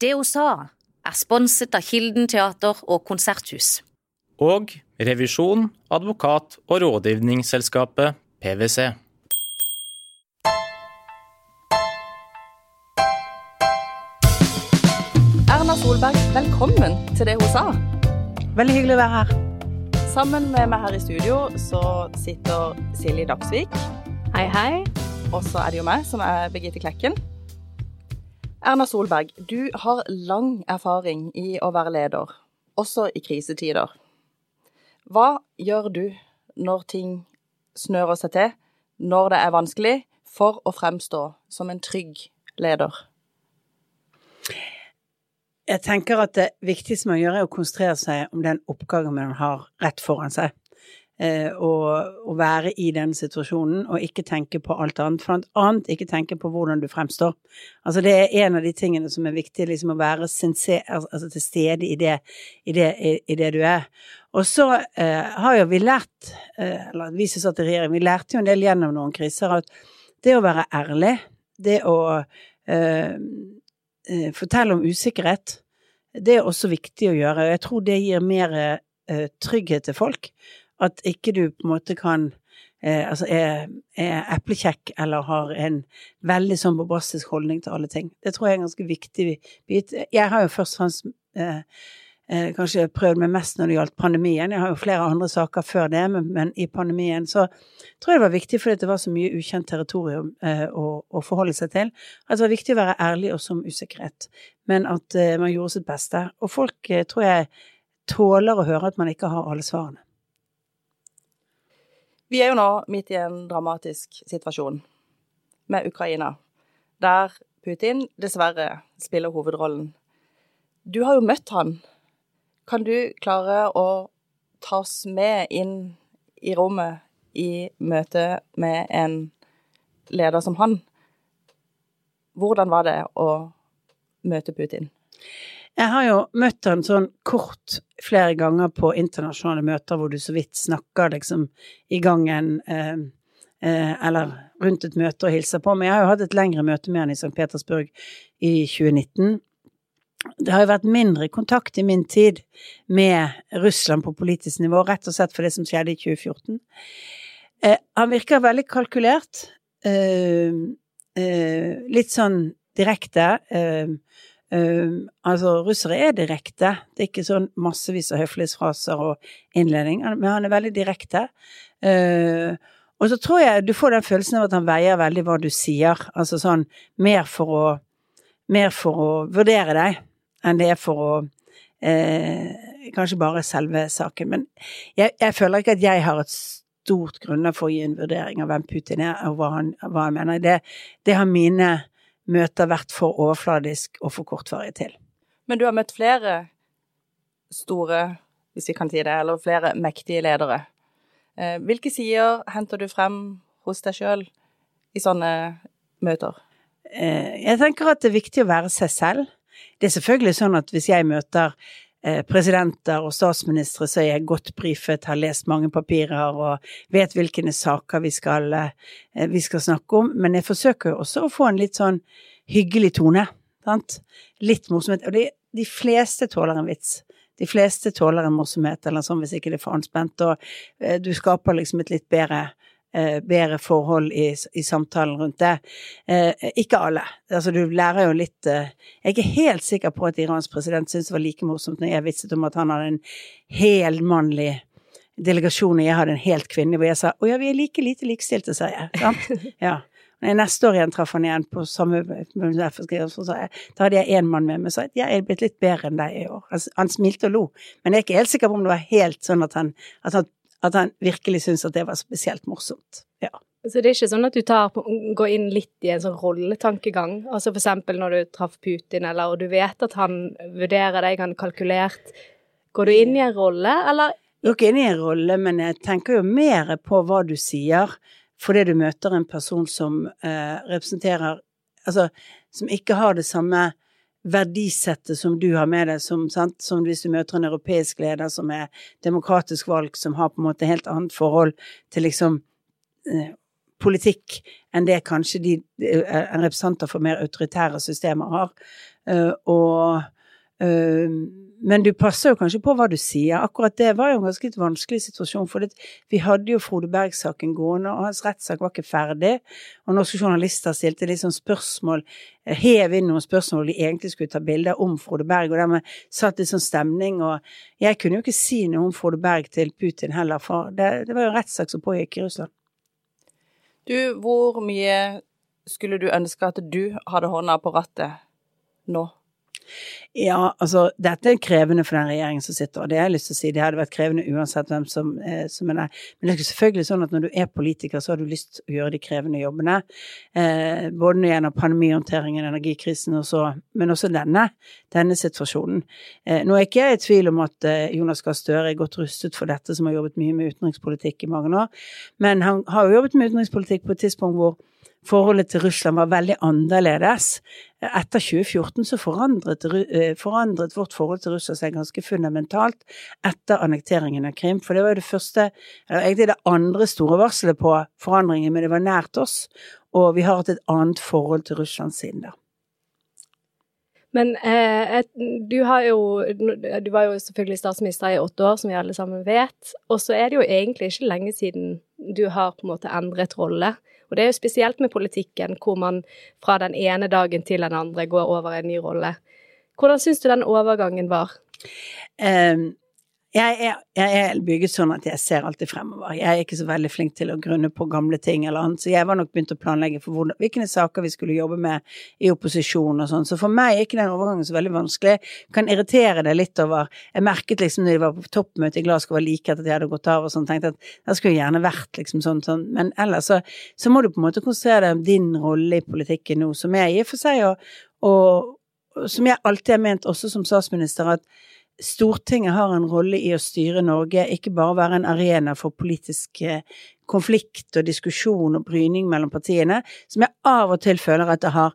Det hun sa, er sponset av Kilden teater og konserthus. Og revisjon, advokat og rådgivningsselskapet PwC. Erna Solberg, velkommen til det hun sa. Veldig hyggelig å være her. Sammen med meg her i studio så sitter Silje Dagsvik. Hei, hei. Og så er det jo meg, som er Birgitte Klekken. Erna Solberg, du har lang erfaring i å være leder, også i krisetider. Hva gjør du når ting snører seg til, når det er vanskelig, for å fremstå som en trygg leder? Jeg tenker at det viktigste man gjør, er å konsentrere seg om den oppgaven man har rett foran seg. Eh, å, og være i den situasjonen, og ikke tenke på alt annet. Blant annet, ikke tenke på hvordan du fremstår. Altså det er en av de tingene som er viktig, liksom å være sincer, altså til stede i det, i det, i, i det du er. Og så eh, har jo vi lært, eh, eller vi som satt i regjering, vi lærte jo en del gjennom noen kriser at det å være ærlig, det å eh, eh fortelle om usikkerhet, det er også viktig å gjøre. og Jeg tror det gir mer eh, trygghet til folk. At ikke du på en måte kan eh, altså er, er eplekjekk eller har en veldig sånn bombastisk holdning til alle ting. Det tror jeg er en ganske viktig bit. Jeg har jo først og fremst eh, eh, kanskje prøvd meg mest når det gjaldt pandemien. Jeg har jo flere andre saker før det, men, men i pandemien så tror jeg det var viktig fordi det var så mye ukjent territorium eh, å, å, forholde seg til. At det var viktig å være ærlig også om usikkerhet, men at eh, man gjorde sitt beste. Og folk eh, tror jeg tåler å høre at man ikke har alle svarene. Vi er jo nå midt i en dramatisk situasjon med Ukraina, der Putin dessverre spiller hovedrollen. Du har jo møtt han. Kan du klare å ta oss med inn i rommet i møte med en leder som han? Hvordan var det å møte Putin? Jeg har jo møtt han sånn kort flere ganger på internasjonale møter hvor du så vidt snakker liksom i gangen eh, eh, eller rundt et møte og hilser på, men jeg har jo hatt et lengre møte med han i St. Petersburg i 2019. Det har jo vært mindre kontakt i min tid med Russland på politisk nivå, rett og slett for det som skjedde i 2014. Eh, han virker veldig kalkulert. Eh, eh, litt sånn direkte. Eh, Uh, altså, russere er direkte. Det er ikke sånn massevis av høflighetsfraser og innledning, men han er veldig direkte. Uh, og så tror jeg du får den følelsen av at han veier veldig hva du sier. Altså sånn mer for å, mer for å vurdere deg enn det er for å uh, Kanskje bare selve saken. Men jeg, jeg, føler ikke at jeg har et stort grunnlag for å gi en vurdering av hvem Putin er, og hva han, hva han mener. Det, det har mine møter vært for overfladisk og for kortvarig til. Men du har møtt flere store, hvis vi kan si det, eller flere mektige ledere. Eh, hvilke sider henter du frem hos deg sjøl i sånne møter? Eh, jeg tenker at det er viktig å være seg selv. Det er selvfølgelig sånn at hvis jeg møter presidenter og statsministre så jeg godt brifet, har lest mange papirer og vet hvilke saker vi skal, eh, vi skal snakke om. Men jeg forsøker jo også å få en litt sånn hyggelig tone. Sant? Litt morsomhet. Og de, de fleste tåler en vits. De fleste tåler en morsomhet eller sånn hvis ikke det er for anspent. Og eh, du skaper liksom et litt bedre Eh, bedre forhold i, i, samtalen rundt det. Eh, ikke alle. Altså, du lærer jo litt eh, Jeg er ikke helt sikker på at Irans president syntes det var like morsomt når jeg vitset om at han hadde en helmannlig delegasjon, og jeg hadde en helt kvinne, hvor jeg sa å ja, vi er like lite likestilte, sa jeg. Sant? Ja. Når jeg neste år igjen traff han igjen på samme sa Da hadde jeg én mann med meg, så jeg er blitt litt bedre enn deg i år. Han, han, smilte og lo, men jeg er ikke helt sikker på om det var helt sånn at han, at han at han virkelig syntes at det var spesielt morsomt. Ja. Så det er ikke sånn at du tar, går inn litt i en sånn rolletankegang? Altså for eksempel når du traff Putin, eller og du vet at han vurderer deg, han kalkulert. Går du inn i en rolle, eller? Jeg går ikke inn i en rolle, men jeg tenker jo mer på hva du sier, fordi du møter en person som eh, representerer Altså, som ikke har det samme verdisettet som du har med deg, som, som, hvis du møter en europeisk leder som er demokratisk valgt, som har på en måte helt annet forhold til liksom eh, politikk enn det kanskje de, eh, en representanter for mer autoritære systemer har. Eh, og men du passer jo kanskje på hva du sier. Akkurat det var jo en ganske vanskelig situasjon. For det, vi hadde jo Frode Berg-saken gående, og hans rettssak var ikke ferdig. Og norske journalister stilte sånn spørsmål, hev inn noen spørsmål de egentlig skulle ta bilder om Frode Berg, og dermed satt litt sånn stemning. Og jeg kunne jo ikke si noe om Frode Berg til Putin heller, for det, det var jo en rettssak som pågikk i Russland. Du, hvor mye skulle du ønske at du hadde hånda på rattet nå? Ja, altså dette er krevende for den regjeringen som sitter, og det har jeg lyst til å si. Det hadde vært krevende uansett hvem som, eh, som er der. Men det er selvfølgelig sånn at når du er politiker, så har du lyst til å gjøre de krevende jobbene. Eh, både gjennom pandemihåndteringen, energikrisen, og så, men også denne, denne situasjonen. Eh, nå er ikke jeg i tvil om at eh, Jonas Gahr Støre er godt rustet for dette, som har jobbet mye med utenrikspolitikk i mange år. Men han har jo jobbet med utenrikspolitikk på et tidspunkt hvor forholdet til Russland var veldig annerledes. Etter 2014 så forandret, eh, forandret, vårt forhold til Russland seg ganske fundamentalt etter annekteringen av Krim. For det var jo det første, eller egentlig det andre store varselet på forandringen, men det var nært oss. Og vi har hatt et annet forhold til Russland siden da. Men eh, du, jo, du var jo selvfølgelig statsminister i åtte år, som vi alle sammen vet. Og så er det jo egentlig ikke lenge siden du har på en måte endret rolle. Og det er jo spesielt med politikken, hvor man fra den ene dagen til den andre går over en ny rolle. Hvordan syns du den overgangen var? Um, jeg er, jeg er, bygget sånn at jeg ser alltid fremover. Jeg er ikke så veldig flink til å grunne på gamle ting eller annet, så jeg var nok begynt å planlegge for hvordan, hvilke saker vi skulle jobbe med i opposisjon og sånn. Så for meg er ikke den overgangen så veldig vanskelig. Kan irritere det litt over Jeg merket liksom når de var på toppmøte i Glasgow like etter at jeg hadde gått av og sånn, tenkte at det skulle gjerne vært liksom sånn, sånn. Men ellers så, så må du på en måte konsentrere deg om din rolle i politikken nå, som jeg i og for seg og, og som jeg alltid har ment også som statsminister, at Stortinget har en rolle i å styre Norge, ikke bare være en arena for politisk eh, konflikt og diskusjon og bryning mellom partiene, som jeg av og til føler at det har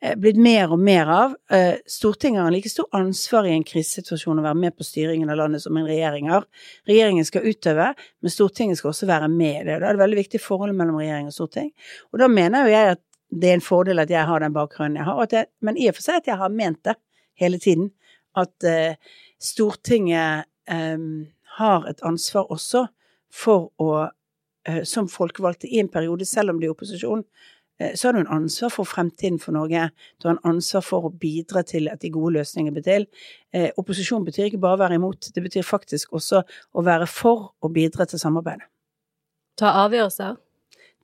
eh, blitt mer og mer av. Eh, Stortinget har en like stor ansvar i en krisesituasjon å være med på styringen av landet som en regjering har. Regjeringen skal utøve, men Stortinget skal også være med i det. Da er det veldig viktig forholdet mellom regjering og storting. Og da mener jo jeg at det er en fordel at jeg har den bakgrunnen jeg har, jeg, men i og for seg at jeg har ment det hele tiden. At eh, Stortinget eh, har et ansvar også for å, eh, som folkevalgte i en periode, selv om de er i opposisjon, uh, så har du en ansvar for fremtiden for Norge. Du har en ansvar for å bidra til at de gode løsningene blir til. Uh, opposisjon betyr ikke bare å være imot, det betyr faktisk også å være for å bidra til samarbeidet. Ta avgjørelser?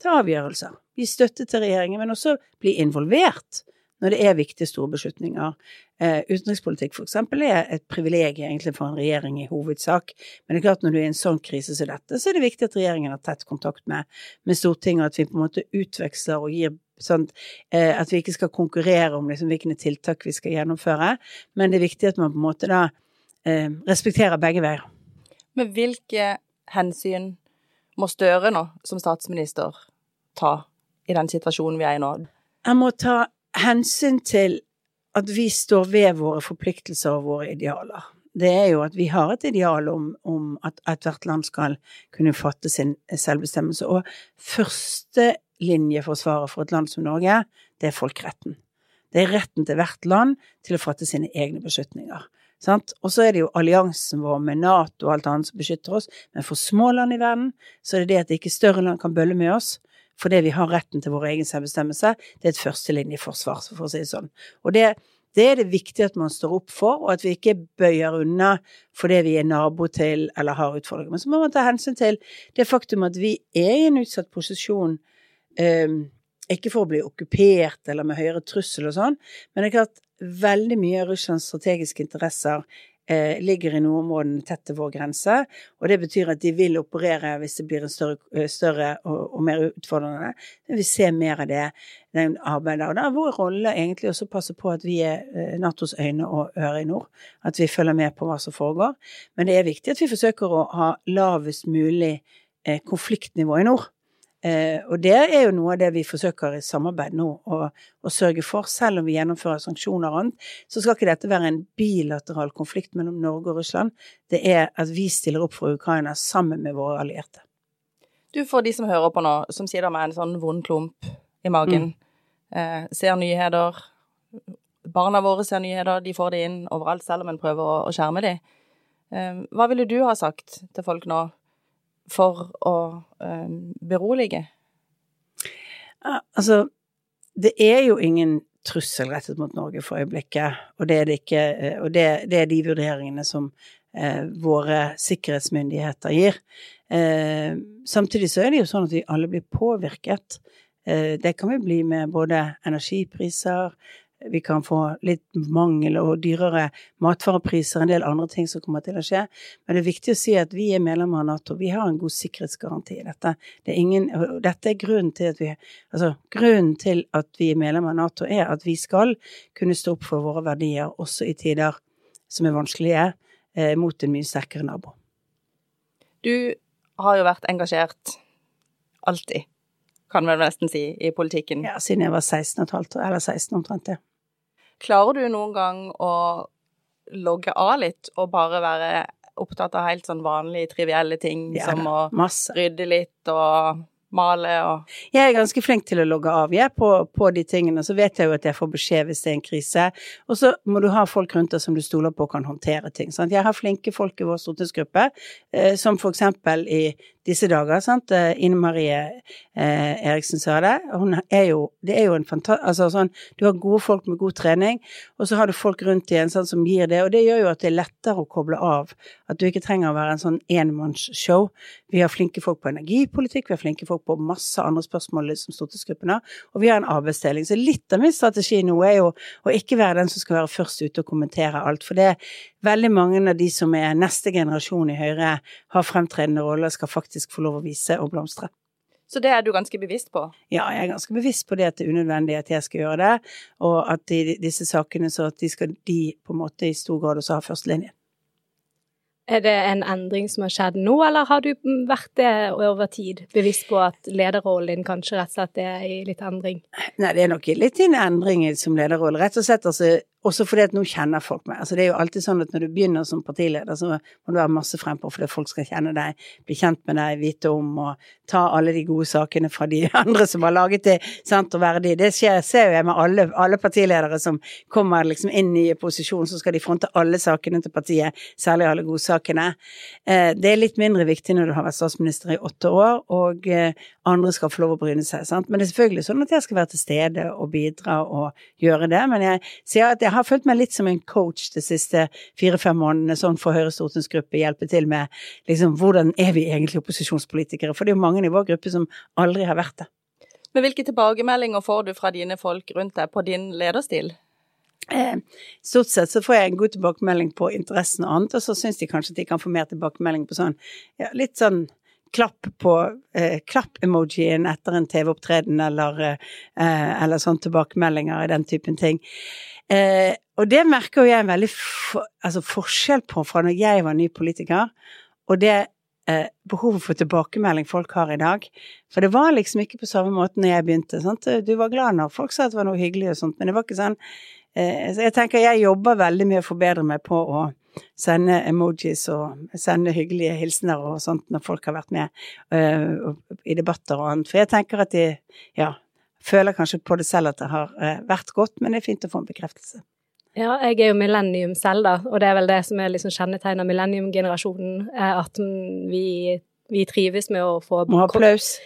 Ta avgjørelser. Gi støtte til regjeringen, men også bli involvert når det er viktige, store beslutninger. Eh, utenrikspolitikk eksempel er et privilegium egentlig for en regjering i hovedsak, men det er klart når du er i en sånn krise som dette, så er det viktig at regjeringen har tett kontakt med, med Stortinget, at vi på en måte utveksler og gir sånn eh, at vi ikke skal konkurrere om liksom, hvilke tiltak vi skal gjennomføre, men det er viktig at man på en måte da eh, respekterer begge veier. Men hvilke hensyn må Støre nå, som statsminister, ta i den situasjonen vi er i nå? Han må ta hensyn til at vi står ved våre forpliktelser og våre idealer. Det er jo at vi har et ideal om, om at ethvert land skal kunne fatte sin selvbestemmelse. Og førstelinjeforsvaret for et land som Norge, det er folkeretten. Det er retten til hvert land til å fatte sine egne beslutninger. Og så er det jo alliansen vår med Nato og alt annet som beskytter oss, men for små land i verden så er det det at ikke større land kan bølle med oss, fordi vi har retten til vår egen selvbestemmelse. Det er et førstelinjeforsvar, for å si det sånn. Og det, det er det viktig at man står opp for, og at vi ikke bøyer unna fordi vi er nabo til eller har utfordringer. Men så må man ta hensyn til det faktum at vi er i en utsatt posisjon. Um, ikke for å bli okkupert eller med høyere trussel og sånn, men det er klart veldig mye av Russlands strategiske interesser eh, ligger i nordområdene tett til vår grense. Og det betyr at de vil operere hvis det blir en større, eh, større og, og, mer utfordrende. Vi ser mer av det den arbeidet. Og da er vår rolle egentlig også å passe på at vi er eh, Natos øyne og ører i nord. At vi følger med på hva som foregår. Men det er viktig at vi forsøker å ha lavest mulig eh, konfliktnivå i nord. Eh, og det er jo noe av det vi forsøker i samarbeid nå å, å sørge for. Selv om vi gjennomfører sanksjoner og annet, så skal ikke dette være en bilateral konflikt mellom Norge og Russland. Det er at vi stiller opp for Ukraina sammen med våre allierte. Du, for de som hører på nå, som sitter med en sånn vond klump i magen, eh, ser nyheter, barna våre ser nyheter, de får det inn overalt, selv om en prøver å, å skjerme dem. Eh, hva ville du ha sagt til folk nå for å eh, berolige? Altså, det er jo ingen trussel rettet mot Norge for øyeblikket, og det er, det ikke, eh, og det, det er de vurderingene som eh, våre sikkerhetsmyndigheter gir. Eh, samtidig så er det jo sånn at vi alle blir påvirket. Eh, det kan vi bli med både energipriser, vi kan få litt mangel og dyrere matvarepriser, en del andre ting som kommer til å skje. Men det er viktig å si at vi er medlemmer av Nato. Vi har en god sikkerhetsgaranti i dette. Det er ingen, dette er grunnen til at vi Altså, grunnen til at vi er medlemmer av Nato, er at vi skal kunne stå opp for våre verdier også i tider som er vanskelige, eh, mot en mye sterkere nabo. Du har jo vært engasjert alltid, kan vi nesten si, i politikken. Ja, siden jeg var 16 og et halvt, eller 16 omtrent, ja. Klarer du noen gang å logge av litt og bare være opptatt av helt sånn vanlige, trivielle ting Ja som å masse. rydde litt og male og Jeg er ganske flink til å logge av jeg, på, på de tingene, så vet jeg jo at jeg får beskjed hvis det er en krise. Og så må du ha folk rundt deg som du stoler på kan håndtere ting. Sant? Jeg har flinke folk i vår stortingsgruppe, eh, som for eksempel i disse dager, sant. Eh, Ine Marie eh, Eriksen sa det. Hun er jo, det er jo en fantastisk Altså sånn, du har gode folk med god trening, og så har du folk rundt igjen sånn, som gir det, og det gjør jo at det er lettere å koble av. At du ikke trenger å være en sånn enmannsshow. Vi har flinke folk på energipolitikk, vi har flinke folk på masse andre spørsmål som stortingsgruppen har, og vi har en arbeidsdeling. Så litt av min strategi nå er jo å ikke være den som skal være først ute og kommentere alt, for det er veldig mange av de som er neste generasjon i Høyre, har fremtredende roller, skal faktisk få lov å vise og blomstre. Så det er du ganske bevisst på? Ja, jeg er ganske bevisst på det at det er unødvendig at jeg skal gjøre det, og at i disse sakene så at de skal de på en måte i stor grad også ha førstelinjen. Er det en endring som har skjedd nå, eller har du vært det over tid? Bevisst på at lederrollen din kanskje rett og slett er i litt endring? Nei, det er nok litt en endring som lederrolle. Rett og slett altså, også fordi at nå kjenner folk meg. Altså, det er jo alltid sånn at når du begynner som partileder, så må du være masse frempå fordi folk skal kjenne deg, bli kjent med deg, vite om og ta alle de gode sakene fra de andre som har laget det, sant, og være de. Det skjer, ser jeg med alle, alle partiledere som kommer liksom inn i posisjon, så skal de fronte alle sakene til partiet, særlig alle godsakene. Eh, det er litt mindre viktig når du har vært statsminister i åtte år, og eh, andre skal få lov å bryne seg, sant. Men det er selvfølgelig sånn at jeg skal være til stede og bidra og gjøre det, men jeg sier at jeg har følt meg litt som en coach de siste fire-fem månedene, sånn for Høyres stortingsgruppe, hjelpe til med liksom hvordan er vi egentlig opposisjonspolitikere, for det er jo mange i vår gruppe som aldri har vært det. Men hvilke tilbakemeldinger får du fra dine folk rundt deg på din lederstil? Eh, Stort sett så får jeg en god tilbakemelding på interessen og annet, og så syns de kanskje at de kan få mer tilbakemelding på sånn, ja, litt sånn klapp på eh, klapp-emojien etter en TV-opptreden, eller, eh, eller sånn tilbakemeldinger i den typen ting. Eh, og det merker jo jeg en veldig for, altså forskjell på fra når jeg var ny politiker, og det eh, behovet for tilbakemelding folk har i dag. For det var liksom ikke på samme måte når jeg begynte. Sant? Du var glad når folk sa at det var noe hyggelig og sånt, men det var ikke sånn eh, Så jeg tenker jeg jobber veldig mye å forbedre meg på å sende emojis og sende hyggelige hilsener og sånt når folk har vært med uh, i debatter og annet. For jeg tenker at de, ja, føler kanskje på det selv at det har eh, vært godt, men det er fint å få en bekreftelse. Ja, jeg er jo millennium selv, da, og det er vel det som er liksom kjennetegner millennium-generasjonen, er at vi, vi trives med å få Må applaus.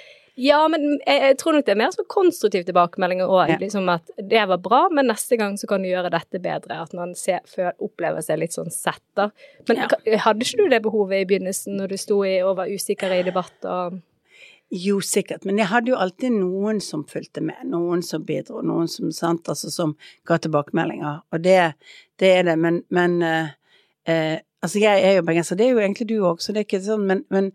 Ja, men jeg, jeg tror nok det er mer sånn konstruktiv tilbakemeldinger òg. Ja. Liksom at det var bra, men neste gang så kan du gjøre dette bedre. At man ser, føl, opplever seg litt sånn sett, da. Men Ja. hadde ikke du det behovet i begynnelsen, når du sto i og var usikker i debatt og Jo, sikkert, men jeg hadde jo alltid noen som fulgte med, noen som bidro, noen som, sant, altså, som ga tilbakemeldinger, og det, det er det, men, men eh, eh, altså jeg er jo bergenser, det er jo egentlig du òg, så det er ikke sånn, men, men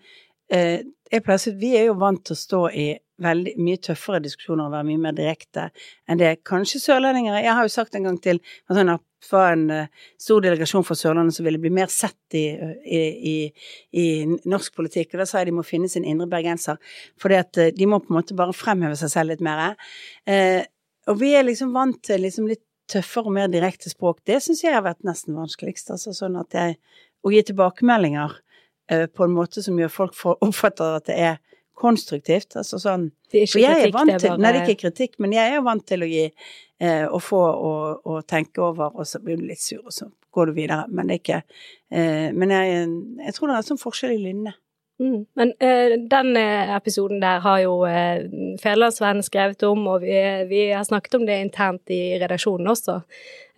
eh, pleier vi er jo vant til å stå i veldig mye tøffere diskusjoner og være mye mer direkte enn det kanskje sørlendinger Jeg har jo sagt en gang til at det var en eh, stor delegasjon fra Sørlandet som ville bli mer sett i, i, i, i norsk politikk, og da sa jeg de må finne sin indre bergenser, at eh, de må på en måte bare fremheve seg selv litt mer. Eh, og vi er liksom vant til liksom litt tøffere og mer direkte språk. Det syns jeg har vært nesten vanskeligst. Altså sånn at jeg Å gi tilbakemeldinger eh, på en måte som gjør folk for, oppfatter at det er konstruktivt. Altså sånn Det er For ikke er kritikk, vant det til er Nei, det er ikke kritikk, men jeg er jo vant til å gi eh, å få og, og tenke over, og så blir du litt sur, og så går du videre. Men det er ikke eh, Men jeg, jeg tror det er en sånn forskjell i lynnet. Mm. Men uh, den eh, episoden der har jo uh, Federlandsvennen skrevet om, og vi, vi, har snakket om det internt i redaksjonen også.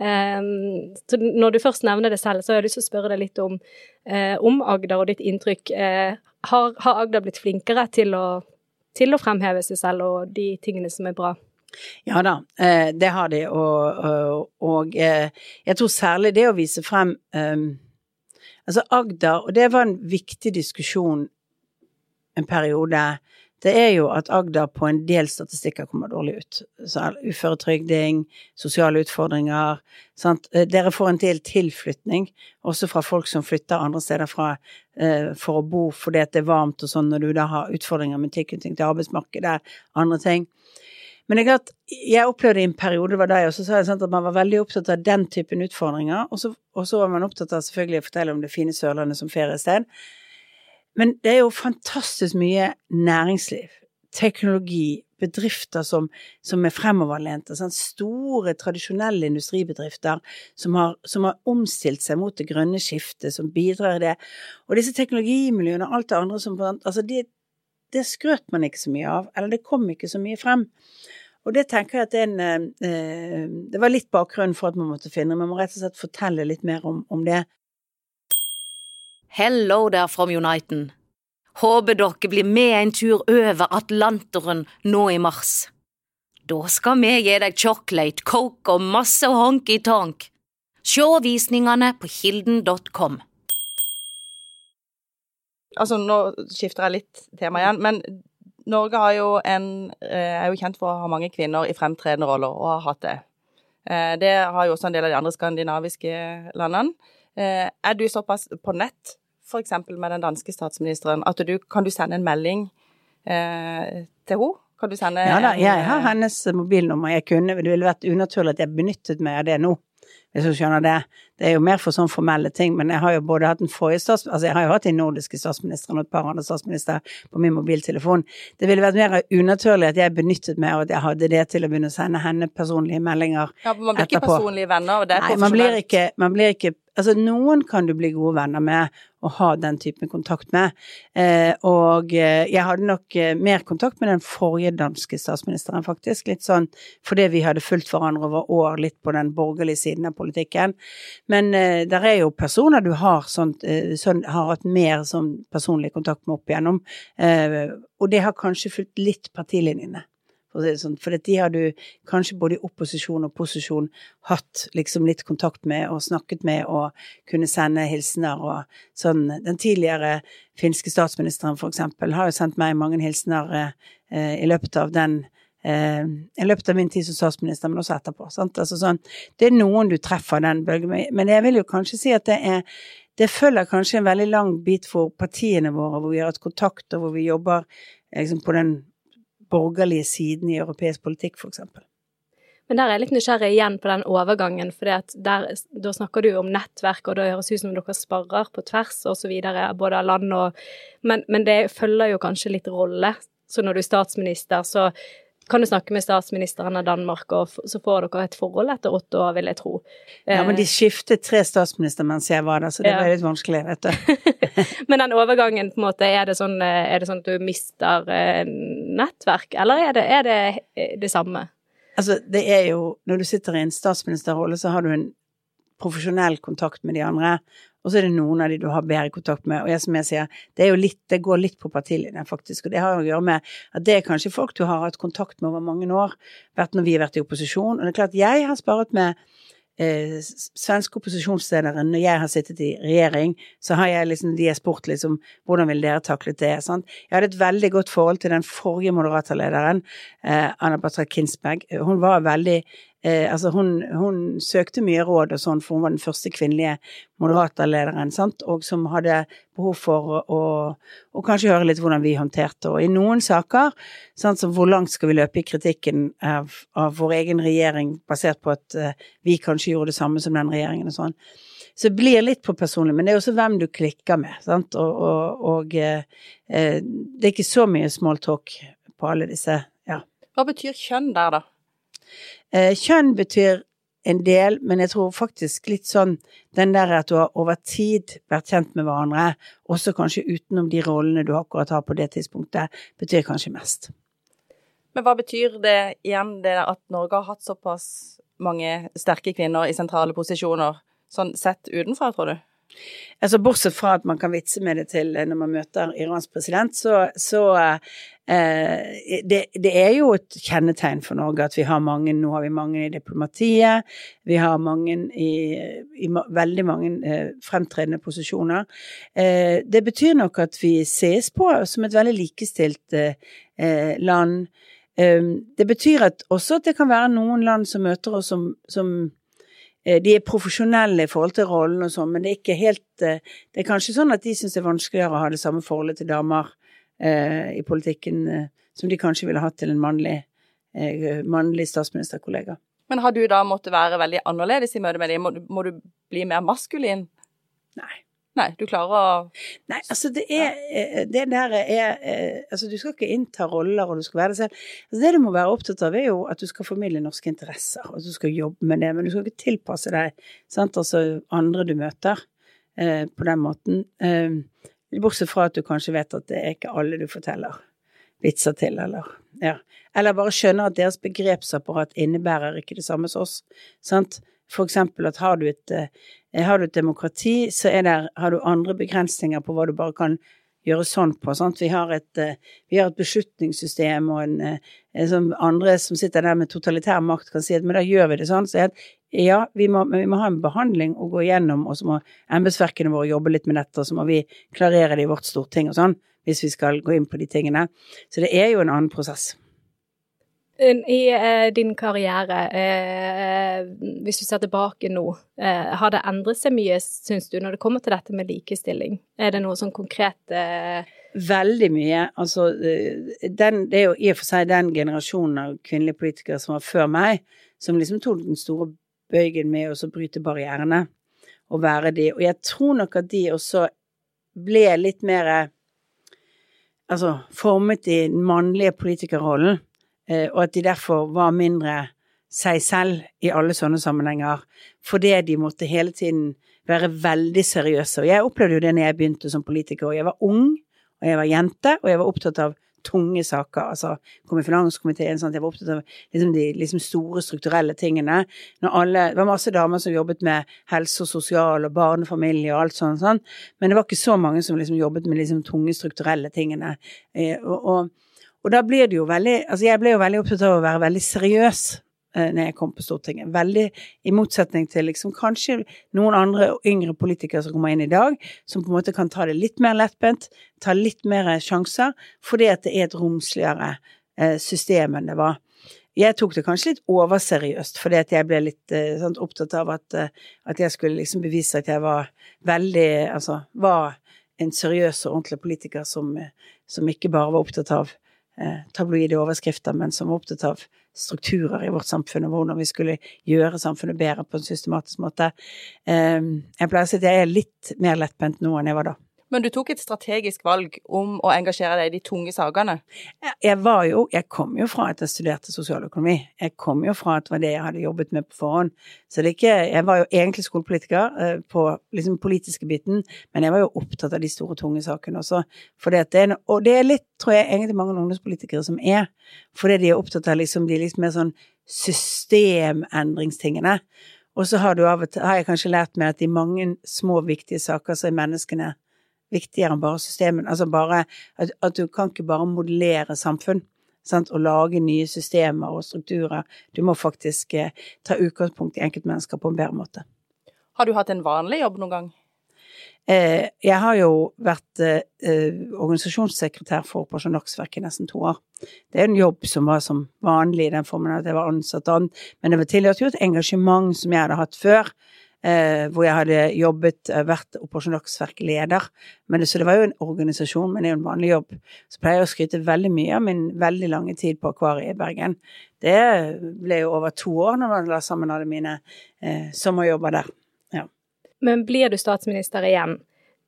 Um, så når du først nevner det selv, så har jeg lyst til å spørre deg litt om, uh, om Agder og ditt inntrykk. Uh, har, har, Agder blitt flinkere til å, til å fremheve seg selv og de tingene som er bra? Ja da, det har de, og, og, og jeg tror særlig det å vise frem um, Altså Agder, og det var en viktig diskusjon en periode, det er jo at Agder på en del statistikker kommer dårlig ut. Så uføretrygding, sosiale utfordringer. Sant? Dere får en del tilflytning, også fra folk som flytter andre steder fra eh, for å bo fordi det er varmt og sånn, når du da har utfordringer med tilknytning til arbeidsmarkedet, andre ting. Men det er klart, jeg opplevde i en periode, det var da jeg også sa at man var veldig opptatt av den typen utfordringer, og så, og så var man opptatt av selvfølgelig å fortelle om det fine Sørlandet som feriested. Men det er jo fantastisk mye næringsliv, teknologi, bedrifter som, som er fremoverlente. Sånn store, tradisjonelle industribedrifter som har, som har, omstilt seg mot det grønne skiftet, som bidrar i det. Og disse teknologimiljøene og alt det andre som Altså, det, det skrøt man ikke så mye av, eller det kom ikke så mye frem. Og det tenker jeg at en eh, Det var litt bakgrunnen for at man måtte finne, man må rett og slett fortelle litt mer om, om det. Hello there from Uniten. Håper dere blir med en tur over Atlanteren nå i mars. Da skal vi gi deg chocolate, coke og masse honky-tonk. Se visningene på kilden.com. Altså, nå skifter jeg litt tema igjen, men Norge har jo en, er jo kjent for å ha mange kvinner i fremtredende roller, og har hatt det. Det har jo også en del av de andre skandinaviske landene. Er du såpass på nett, f.eks. med den danske statsministeren, at du kan du sende en melding eh, til henne? Kan du sende Ja da, jeg har hennes mobilnummer. Jeg kunne, det ville vært unaturlig at jeg benyttet meg av det nå, hvis du skjønner det. Det er jo mer for sånn formelle ting, men jeg har jo både hatt den forrige stats... Altså, jeg har jo hatt de nordiske statsministrene og et par andre statsministre på min mobiltelefon. Det ville vært mer unaturlig at jeg benyttet meg av at jeg hadde det til å begynne å sende henne personlige meldinger etterpå. Ja, men Man blir ikke personlige venner, og det Nei, man blir ikke, man blir ikke Altså, noen kan du bli gode venner med og ha den typen kontakt med. Eh, og eh, jeg hadde nok eh, mer kontakt med den forrige danske statsministeren, faktisk. Litt sånn fordi vi hadde fulgt hverandre over år litt på den borgerlige siden av politikken. Men der er jo personer du har sånn, sånn, har hatt mer sånn personlig kontakt med opp igjennom. Og det har kanskje fulgt litt partilinjene sånn. For de har du kanskje både i opposisjon og posisjon hatt liksom litt kontakt med og snakket med og kunne sende hilsener og sånn. Den tidligere finske statsministeren for eksempel har jo sendt meg mange hilsener eh, i løpet av den eh, i løpet av min tid som statsminister, men også etterpå. Altså sånn, det er noen du treffer den bølgen med, men jeg vil jo kanskje si at det er det følger kanskje en veldig lang bit for partiene våre, hvor vi har hatt kontakt, og hvor vi jobber liksom, på den borgerlige siden i europeisk politikk, f.eks. Men der er jeg litt nysgjerrig igjen på den overgangen, for da snakker du om nettverk, og det høres ut som dere sparrer på tvers videre, både av land og men, men det følger jo kanskje litt rolle. Så når du er statsminister, så kan du snakke med statsministeren av Danmark, og så får dere et forhold etter åtte år, vil jeg tro. Ja, men de skiftet tre statsminister mens jeg var der, så det ja. ble litt vanskelig, vet du. men den overgangen, på en måte, er det sånn, er det sånn at du mister eh, nettverk, eller er det, er det det samme? Altså, det er jo Når du sitter i en statsministerrolle, så har du en profesjonell kontakt med de andre, og så er det noen av de du har bedre kontakt med. Og jeg, som jeg sier, det, er jo litt, det går litt på partilinjen, faktisk. Og det har å gjøre med at det er kanskje folk du har hatt kontakt med over mange år, vært når vi har vært i opposisjon. Og det er klart, jeg har sparet med eh, svenske opposisjonsledere når jeg har sittet i regjering, så har jeg liksom, de har spurt liksom hvordan vil dere taklet det? Sant? Jeg hadde et veldig godt forhold til den forrige moderaterlederen, eh, Anna Batra Kinsberg. Hun var veldig Eh, altså hun, hun, søkte mye råd og sånn, for hun var den første kvinnelige moderaterlederen, sant, og som hadde behov for å, å, kanskje høre litt hvordan vi håndterte. Og i noen saker, sant, som hvor langt skal vi løpe i kritikken av, av vår egen regjering, basert på at eh, vi kanskje gjorde det samme som den regjeringen og sånn, så det blir litt på personlig, men det er også hvem du klikker med, sant, og, og, og eh, eh, det er ikke så mye small talk på alle disse, ja. Hva betyr kjønn der, da? Eh, kjønn betyr en del, men jeg tror faktisk litt sånn den der at du har over tid vært kjent med hverandre, også kanskje utenom de rollene du akkurat har på det tidspunktet, betyr kanskje mest. Men hva betyr det igjen, det at Norge har hatt såpass mange sterke kvinner i sentrale posisjoner, sånn sett utenfra, tror du? Altså Bortsett fra at man kan vitse med det til når man møter Irans president, så, så eh, det, det, er jo et kjennetegn for Norge at vi har mange Nå har vi mange i diplomatiet, vi har mange i, i veldig mange eh, fremtredende posisjoner. Eh, det betyr nok at vi ses på som et veldig likestilt eh, eh, land. Eh, det betyr at også at det kan være noen land som møter oss som, som Eh, de er profesjonelle i forhold til rollen og sånn, men det er ikke helt eh, Det er kanskje sånn at de syns det er vanskeligere å ha det samme forholdet til damer eh, i politikken eh, som de kanskje ville hatt til en mannlig, eh, mannlig statsministerkollega. Men har du da måttet være veldig annerledes i møte med dem? Må, må du bli mer maskulin? Nei. Nei, du klarer å Nei, altså det er eh, Det der er eh, Altså, du skal ikke innta roller, og du skal være deg selv. Altså, det du må være opptatt av, er jo at du skal formidle norske interesser, og du skal jobbe med det, men du skal ikke tilpasse deg sant, altså andre du møter, eh, på den måten. Eh, bortsett fra at du kanskje vet at det er ikke alle du forteller vitser til, eller ja. Eller bare skjønner at deres begrepsapparat innebærer ikke det samme som oss. Sant? For eksempel at har du et, eh, har du et demokrati, så der, har du andre begrensninger på hva du bare kan gjøre sånn på. Sant? Vi, har et, eh, vi har et beslutningssystem, og en, eh, som andre som sitter der med totalitær makt, kan si at men da gjør vi det sånn. Så jeg, ja, vi må, vi må, ha en behandling å gå igjennom, og så må embetsverkene våre jobbe litt med dette, og så må vi klarere det i vårt storting og sånn, hvis vi skal gå inn på de tingene. Så det er jo en annen prosess. I eh, din karriere, eh, hvis du ser tilbake nå, eh, har det endret seg mye, syns du, når det kommer til dette med likestilling? Er det noe sånn konkret eh? Veldig mye. Altså, eh, den, det er jo i og for seg den generasjonen av kvinnelige politikere som var før meg, som liksom tok den store bøygen med å bryte barrierene og være de. Og jeg tror nok at de også ble litt mer Altså formet i den mannlige politikerrollen og at de derfor var mindre seg selv i alle sånne sammenhenger, fordi de måtte hele tiden være veldig seriøse. Og jeg opplevde jo det når jeg begynte som politiker, og jeg var ung, og jeg var jente, og jeg var opptatt av tunge saker. Altså kom i finanskomiteen, sånn at jeg var opptatt av liksom, de liksom, store strukturelle tingene. Når alle, det var masse damer som jobbet med helse og sosial og barnefamilie og alt sånt, sånn. men det var ikke så mange som liksom, jobbet med liksom, tunge strukturelle tingene. Eh, og, og og da blir det jo veldig Altså, jeg ble jo veldig opptatt av å være veldig seriøs eh, når jeg kom på Stortinget. Veldig i motsetning til liksom kanskje noen andre yngre politikere som kommer inn i dag, som på en måte kan ta det litt mer lettbent, ta litt mer sjanser, fordi at det er et romsligere eh, system enn det var. Jeg tok det kanskje litt overseriøst, fordi at jeg ble litt eh, sånn, opptatt av at, eh, at, jeg skulle liksom bevise at jeg var veldig Altså var en seriøs og ordentlig politiker som, som ikke bare var opptatt av tabloide overskrifter, men som var opptatt av strukturer i vårt samfunn, og hvordan vi skulle gjøre samfunnet bedre på en systematisk måte. Eh, jeg pleier å si at jeg er litt mer lettbent nå enn jeg var da. Men du tok et strategisk valg om å engasjere deg i de tunge sakene? Jeg var jo Jeg kom jo fra at jeg studerte sosialøkonomi. Jeg kom jo fra at det var det jeg hadde jobbet med på forhånd. Så det er ikke Jeg var jo egentlig skolepolitiker eh, på liksom politiske biten, men jeg var jo opptatt av de store, tunge sakene også. For det er, og det er litt, tror jeg, egentlig mange ungdomspolitikere som er. Fordi de er opptatt av liksom de litt mer sånn systemendringstingene. Og så har, du av og til, har jeg kanskje lært meg at i mange små, viktige saker så er menneskene viktigere enn bare systemen. Altså bare at, at, du kan ikke bare modellere samfunn sant? og lage nye systemer og strukturer. Du må faktisk eh, ta utgangspunkt i enkeltmennesker på en bedre måte. Har du hatt en vanlig jobb noen gang? Eh, jeg har jo vært eh, eh organisasjonssekretær for Operasjon Dagsverk i nesten to år. Det er en jobb som var som vanlig i den formen at jeg var ansatt an, men det var tilhørte jo et engasjement som jeg hadde hatt før hvor jeg hadde jobbet, eh, vært Operasjon Dagsverk-leder. Så det var jo en organisasjon, men det er jo en vanlig jobb. Så pleier jeg å skryte veldig mye av min veldig lange tid på Akvariet i Bergen. Det ble jo over to år når man la sammen alle mine eh, sommerjobber der. Ja. Men blir du statsminister igjen,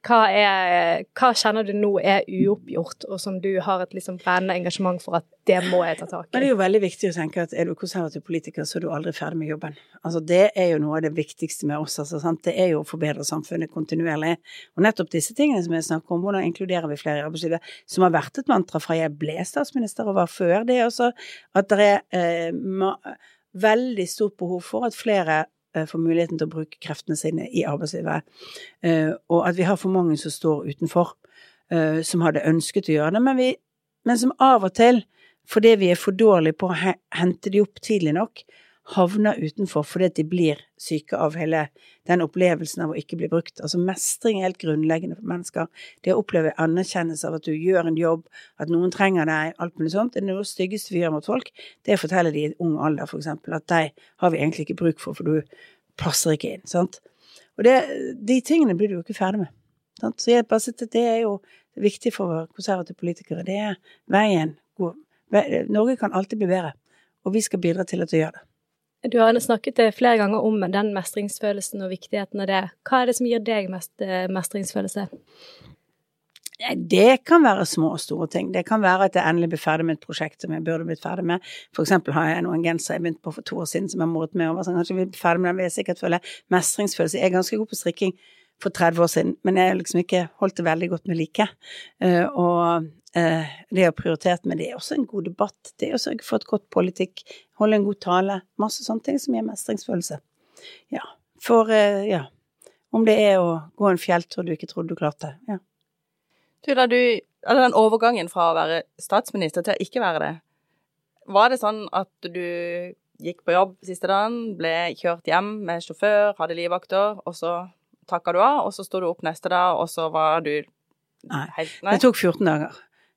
hva, er, hva kjenner du nå er uoppgjort, og som du har et liksom brennende engasjement for at det må jeg ta tak i? Men det er jo veldig viktig å tenke at er du konservativ politiker, så er du aldri ferdig med jobben. Altså Det er jo noe av det viktigste med oss. altså? Det er jo å forbedre samfunnet kontinuerlig. Og nettopp disse tingene som jeg snakker om, hvordan inkluderer vi flere i arbeidslivet, som har vært et mantra fra jeg ble statsminister og var før, det er også at det er eh, veldig stort behov for at flere Eh, får muligheten til å bruke kreftene sine i arbeidslivet. Eh, og at vi har for mange som står utenfor, eh, som hadde ønsket å gjøre det, men, vi, men som av og til, fordi vi er for dårlige på å hente de opp tidlig nok, havner utenfor fordi de blir syke av hele den opplevelsen av å ikke bli brukt. Altså mestring er helt grunnleggende for mennesker. Det å oppleve anerkjennelse av at du gjør en jobb, at noen trenger deg, alt mulig sånt. Det er noe styggeste vi gjør mot folk. Det forteller de i ung alder, for eksempel, at deg har vi egentlig ikke bruk for, for du passer ikke inn. sant? Og det, de tingene blir du jo ikke ferdig med. Sant? Så jeg bare sitter, det er jo viktig for konservative politikere. Det er veien god. Norge kan alltid bli bedre, og vi skal bidra til at det gjør det. Du har snakket flere ganger om den mestringsfølelsen og viktigheten av det. Hva er det som gir deg mest eh, mestringsfølelse? Det kan være små og store ting. Det kan være at jeg endelig blir ferdig med et prosjekt som jeg burde blitt ferdig med. For eksempel har jeg noen genser jeg begynte på for to år siden som jeg moret med. over. sånn, kanskje jeg blir ferdig med den, vil jeg sikkert føle mestringsfølelse. Jeg er ganske god på strikking for 30 år siden, men jeg har liksom ikke holdt det veldig godt med like. Uh, og Eh, det å prioritere, men det er også en god debatt. Det er å sørge for et godt politikk, holde en god tale. Masse sånne ting som gir mestringsfølelse. Ja. For, eh, ja Om det er å gå en fjelltur du ikke trodde du klarte. Ja. Du, da du Eller den overgangen fra å være statsminister til å ikke være det, var det sånn at du gikk på jobb siste dagen, ble kjørt hjem med sjåfør, hadde livvakter, og så takka du av, og så sto du opp neste dag, og så var du. Helt, nei. Det tok 14 dager.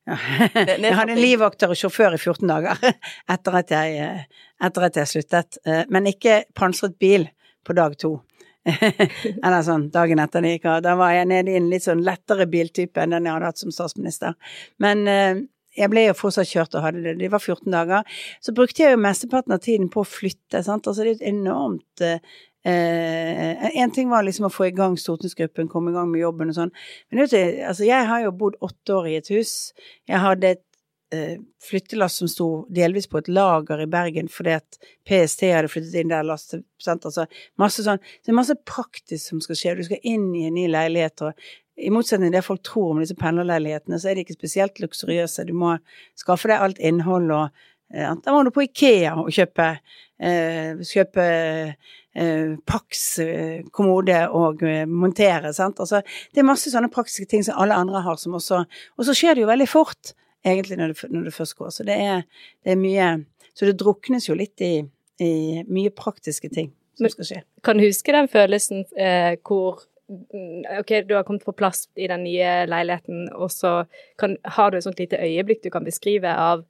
Ja. Jeg hadde en livvakter og sjåfør i 14 dager etter at jeg, eh, etter at jeg sluttet. Eh, men ikke pansret bil på dag to. Eller sånn dagen etter det gikk av. Da var jeg nede i en litt sånn lettere biltype enn den jeg hadde hatt som statsminister. Men eh, jeg ble jo fortsatt kjørt og hadde det. Det var 14 dager. Så brukte jeg jo mesteparten av tiden på å flytte. Sant? Altså det er et enormt Eh, en ting var liksom å få i gang stortingsgruppen, komme i gang med jobben og sånn. Men vet du, altså jeg har jo bodd åtte år i et hus. Jeg hadde et eh, flyttelass som sto delvis på et lager i Bergen fordi at PST hadde flyttet inn der lastet altså masse sånn. Så det er masse praktisk som skal skje. Du skal inn i en ny leilighet, og i motsetning til det folk tror om disse pendlerleilighetene, så er de ikke spesielt luksuriøse. Du må skaffe deg alt innhold og Da må du på Ikea og kjøpe, eh, kjøpe eh, Pax eh, kommode og eh, montere. Sant? Altså, det er masse sånne praktiske ting som alle andre har, som også Og så skjer det jo veldig fort, egentlig, når du, når du først går. Så det er, det er, mye Så det druknes jo litt i, i mye praktiske ting som skal skje. Kan du huske den følelsen eh, hvor mm, Ok, du har kommet på plass i den nye leiligheten, og så kan, har du et sånt lite øyeblikk du kan beskrive av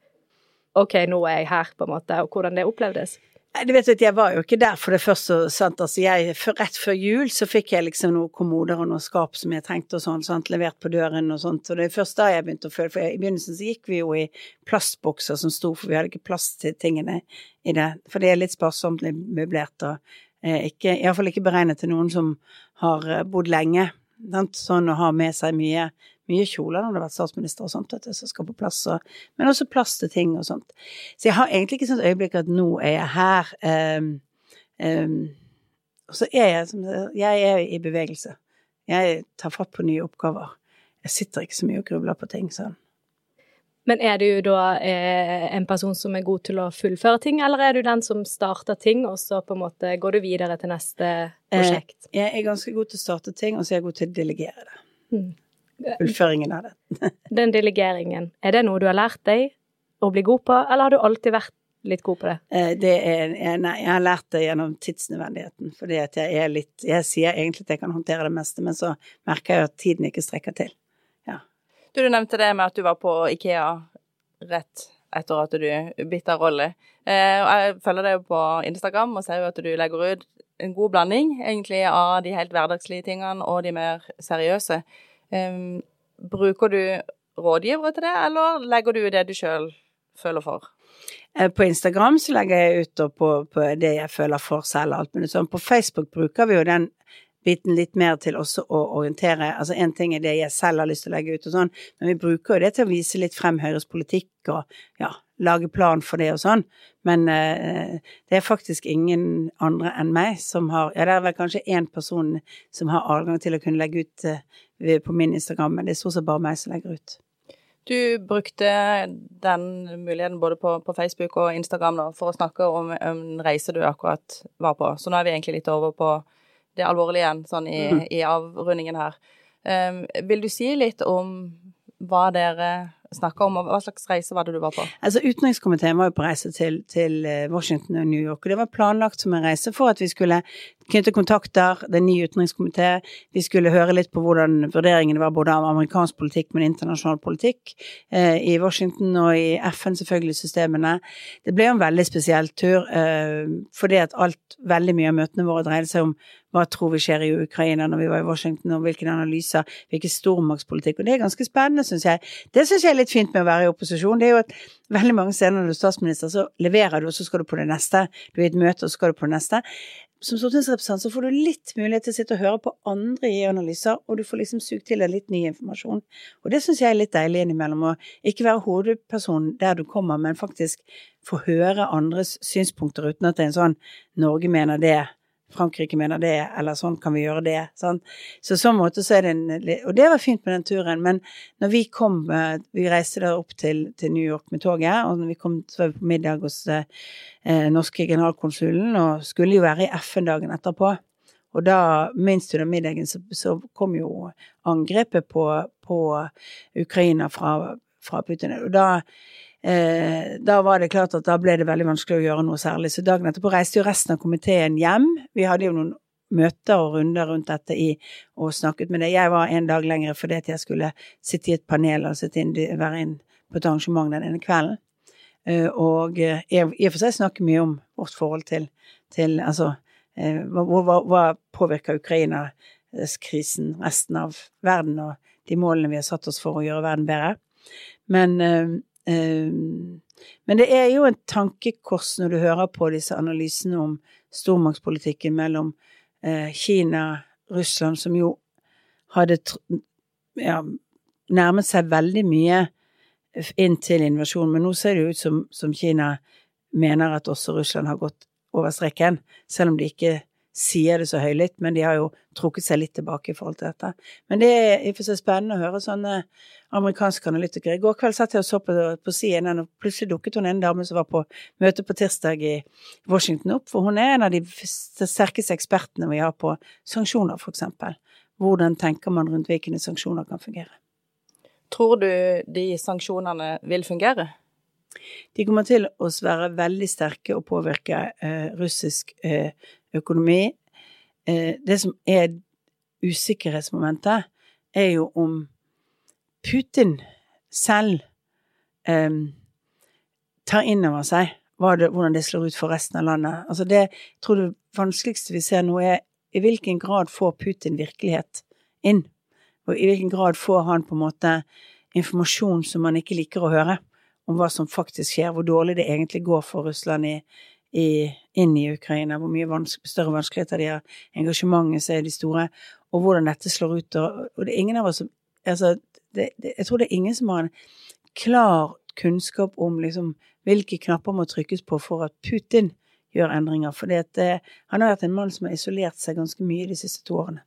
OK, nå er jeg her, på en måte, og hvordan det opplevdes? Du vet at Jeg var jo ikke der for det første. sant, altså jeg, for Rett før jul så fikk jeg liksom noen kommoder og noen skap som jeg trengte, og sånn, sant, levert på døren og sånt. og Det er først da jeg begynte å føle For i begynnelsen så gikk vi jo i plastbokser som sto, for vi hadde ikke plass til tingene i det. For det er litt sparsomt møblert og eh, ikke, iallfall ikke beregnet til noen som har eh, bodd lenge. Sant? Sånn å ha med seg mye mye kjoler når du har vært statsminister og sånt, at det som skal på plass, og, men også plass til ting og sånt. Så jeg har egentlig ikke sånt øyeblikk at nå er jeg her. Um, um, og så er jeg som Jeg er i bevegelse. Jeg tar fatt på nye oppgaver. Jeg sitter ikke så mye og grubler på ting sånn. Men er du da eh, en person som er god til å fullføre ting, eller er du den som starter ting, og så på en måte går du videre til neste eh, prosjekt? Eh, jeg er ganske god til å starte ting, og så er jeg god til å delegere det. Mm fullføringen av det. Den delegeringen, er det noe du har lært deg å bli god på, eller har du alltid vært litt god på det? Eh, det er, nei, jeg har lært det gjennom tidsnødvendigheten. Fordi at jeg er litt Jeg sier egentlig at jeg kan håndtere det meste, men så merker jeg at tiden ikke strekker til. Ja. Du, du nevnte det med at du var på Ikea rett etter at du bytta rolle. Eh, jeg følger deg på Instagram og ser jo at du legger ut en god blanding egentlig av de helt hverdagslige tingene og de mer seriøse. Bruker du rådgivere til det, eller legger du det du sjøl føler for? Eh, på Instagram så legger jeg ut på, på, det jeg føler for selv, alt mulig sånn. På Facebook bruker vi jo den biten litt mer til også å orientere. Altså en ting er det jeg selv har lyst til å legge ut og sånn, men vi bruker jo det til å vise litt frem Høyres politikk og ja, lage plan for det og sånn. Men eh, det er faktisk ingen andre enn meg som har Ja, det er vel kanskje én person som har adgang til å kunne legge ut eh, på min Instagram, men det er stort sett bare meg som legger ut. Du brukte den muligheten både på, på Facebook og Instagram nå, for å snakke om en reise du akkurat var på. Så nå er vi egentlig litt over på det alvorlige igjen, sånn i, mm. i avrundingen her. Um, vil du si litt om hva dere snakka om, og hva slags reise var det du var på? Altså Utenrikskomiteen var jo på reise til, til, eh, Washington og New York, og det var planlagt som en reise for at vi skulle knytte kontakter, det er ny utenrikskomité, vi skulle høre litt på hvordan vurderingene var både av amerikansk politikk, men internasjonal politikk, eh, i Washington og i FN, selvfølgelig, systemene. Det ble jo en veldig spesiell tur, eh, fordi at alt, veldig mye av møtene våre dreide seg om hva tror vi skjer i Ukraina når vi var i Washington, og hvilke analyser, hvilken stormaktspolitikk. Og det er ganske spennende, syns jeg. Det syns jeg er litt fint med å være i opposisjon. Det er jo at veldig mange steder når du er statsminister, så leverer du, og så skal du på det neste. Du er i et møte, og så skal du på det neste som stortingsrepresentant så får du litt mulighet til å sitte og høre på andre i analyser, og du får liksom sugd til deg litt ny informasjon. Og det syns jeg er litt deilig innimellom, å ikke være hovedperson der du kommer, men faktisk få høre andres synspunkter uten at det er en sånn 'Norge mener det', Frankrike mener det, eller sånn kan vi gjøre det. Sant? Så sånn måte så er det en Og det var fint med den turen, men når vi kom eh, Vi reiste da opp til, til New York med toget, og når vi kom så var vi på middag hos eh, norske generalkonsulen, og skulle jo være i FN-dagen etterpå. Og da, minst under middagen, så, så kom jo angrepet på, på Ukraina fra, fra Putin. Og da Eh, da var det klart at da ble det veldig vanskelig å gjøre noe særlig. Så dagen etterpå reiste jo resten av komiteen hjem. Vi hadde jo noen møter og runder rundt dette i, og snakket med det. Jeg var en dag lenger fordi at jeg skulle sitte i et panel og inn, være inn på et arrangement den ene kvelden. Eh, og eh, i og for seg snakke mye om vårt forhold til, til altså eh, hva, hva, hva påvirker Ukraina-krisen resten av verden, og de målene vi har satt oss for å gjøre verden bedre. Men Ehm, men det er jo en tankekors når du hører på disse analysene om stormaktspolitikken mellom eh, Kina Russland, som jo hadde ja, nærmet seg veldig mye inn til invasjon, men nå ser det jo ut som, som Kina mener at også Russland har gått over streken, selv om de ikke sier det så høylytt, men de har jo trukket seg litt tilbake i forhold til dette. Men det er i og for seg spennende å høre sånne amerikanske analytikere. I går kveld satt jeg og så på, på CNN, og plutselig dukket hun en dame som var på møte på tirsdag i Washington opp, for hun er en av de sterkeste ekspertene vi har på sanksjoner, eksempel. Hvordan tenker man rundt hvilke sanksjoner kan fungere? Tror du de sanksjonene vil fungere? De kommer til å være veldig sterke og påvirke eh, russisk eh, økonomi. Eh, det som er usikkerhetsmomentet, er jo om Putin selv eh, tar inn over seg det, hvordan det slår ut for resten av landet. Altså det jeg tror det vanskeligste vi ser nå, er i hvilken grad får Putin virkelighet inn? Og i hvilken grad får han på en måte informasjon som man ikke liker å høre, om hva som faktisk skjer, hvor dårlig det egentlig går for Russland i, i, inn i Ukraina, hvor mye vanske, større vanskeligheter de har, engasjementet som er de store, og hvordan dette slår ut. Og, og det er ingen av oss som altså, det, det, Jeg tror det er ingen som har en klar kunnskap om liksom, hvilke knapper må trykkes på for at Putin gjør endringer. For eh, han har vært en mann som har isolert seg ganske mye de siste to årene.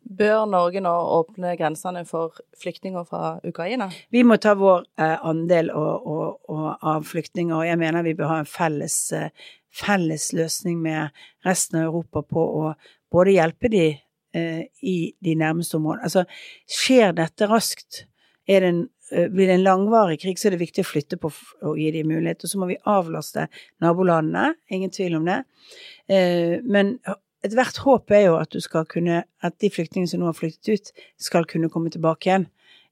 Bør Norge nå åpne grensene for flyktninger fra Ukraina? Vi må ta vår eh, andel og, og, og av flyktninger, og jeg mener vi bør ha en felles, eh, felles løsning med resten av Europa på å både hjelpe de i de nærmeste områdene. Altså, skjer dette raskt, er det en eh, blir det en langvarig krig, så er det viktig å flytte på og gi dem mulighet. Og så må vi avlaste nabolandene, ingen tvil om det. Eh, men ethvert håp er jo at kunne, at de flyktningene som nå har flyktet ut, skal kunne komme tilbake igjen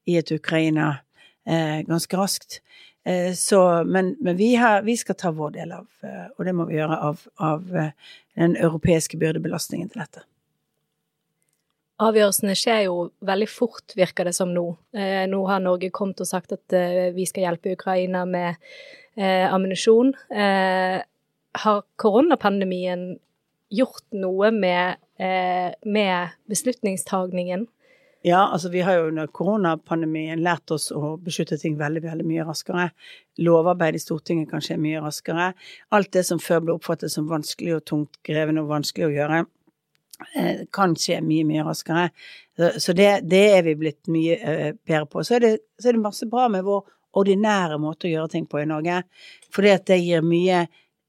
i et Ukraina eh, ganske raskt. Eh, så, men, men vi, har, vi, skal ta vår del av, eh, og det må vi gjøre av, av eh, den europeiske byrdebelastningen til dette. Avgjørelsene skjer jo veldig fort, virker det som nå. Eh, nå har Norge kommet og sagt at eh, vi skal hjelpe Ukraina med eh, ammunisjon. har koronapandemien gjort noe med, eh, med beslutningstagningen? Ja, altså vi har jo under koronapandemien lært oss å beslutte ting veldig, veldig mye raskere. Lovarbeid i Stortinget kan skje mye raskere. Alt det som før ble oppfattet som vanskelig og tungt grevende og vanskelig å gjøre, eh, kan skje mye, mye raskere. Så det, det er vi blitt mye eh, bedre på. Så er, det, så er det masse bra med vår ordinære måte å gjøre ting på i Norge. Fordi at det gir mye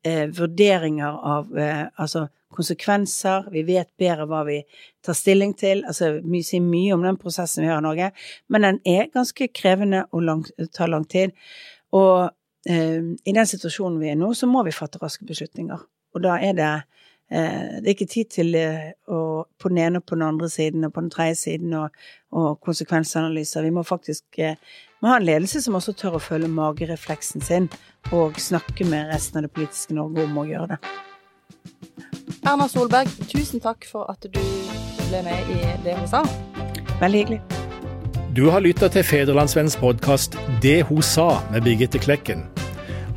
eh, vurderinger av eh, altså konsekvenser, vi vet bedre hva vi tar stilling til. Altså, vi sier mye om den prosessen vi har i Norge, men den er ganske krevende og lang, tar lang tid. Og eh, i den situasjonen vi er nå, så må vi fatte raske beslutninger. Og da er det eh, det er ikke tid til eh, å på den ene og på den andre siden og på den tredje siden og, og konsekvensanalyser. Vi må faktisk eh, må ha en ledelse som også tør å følge magerefleksen sin og snakke med resten av det politiske Norge om å gjøre det. Erna Solberg, tusen takk for at du ble med i Det hun sa. Veldig hyggelig. Du har lytta til Federlandsvennens podkast 'Det hun sa' med Birgitte Klekken.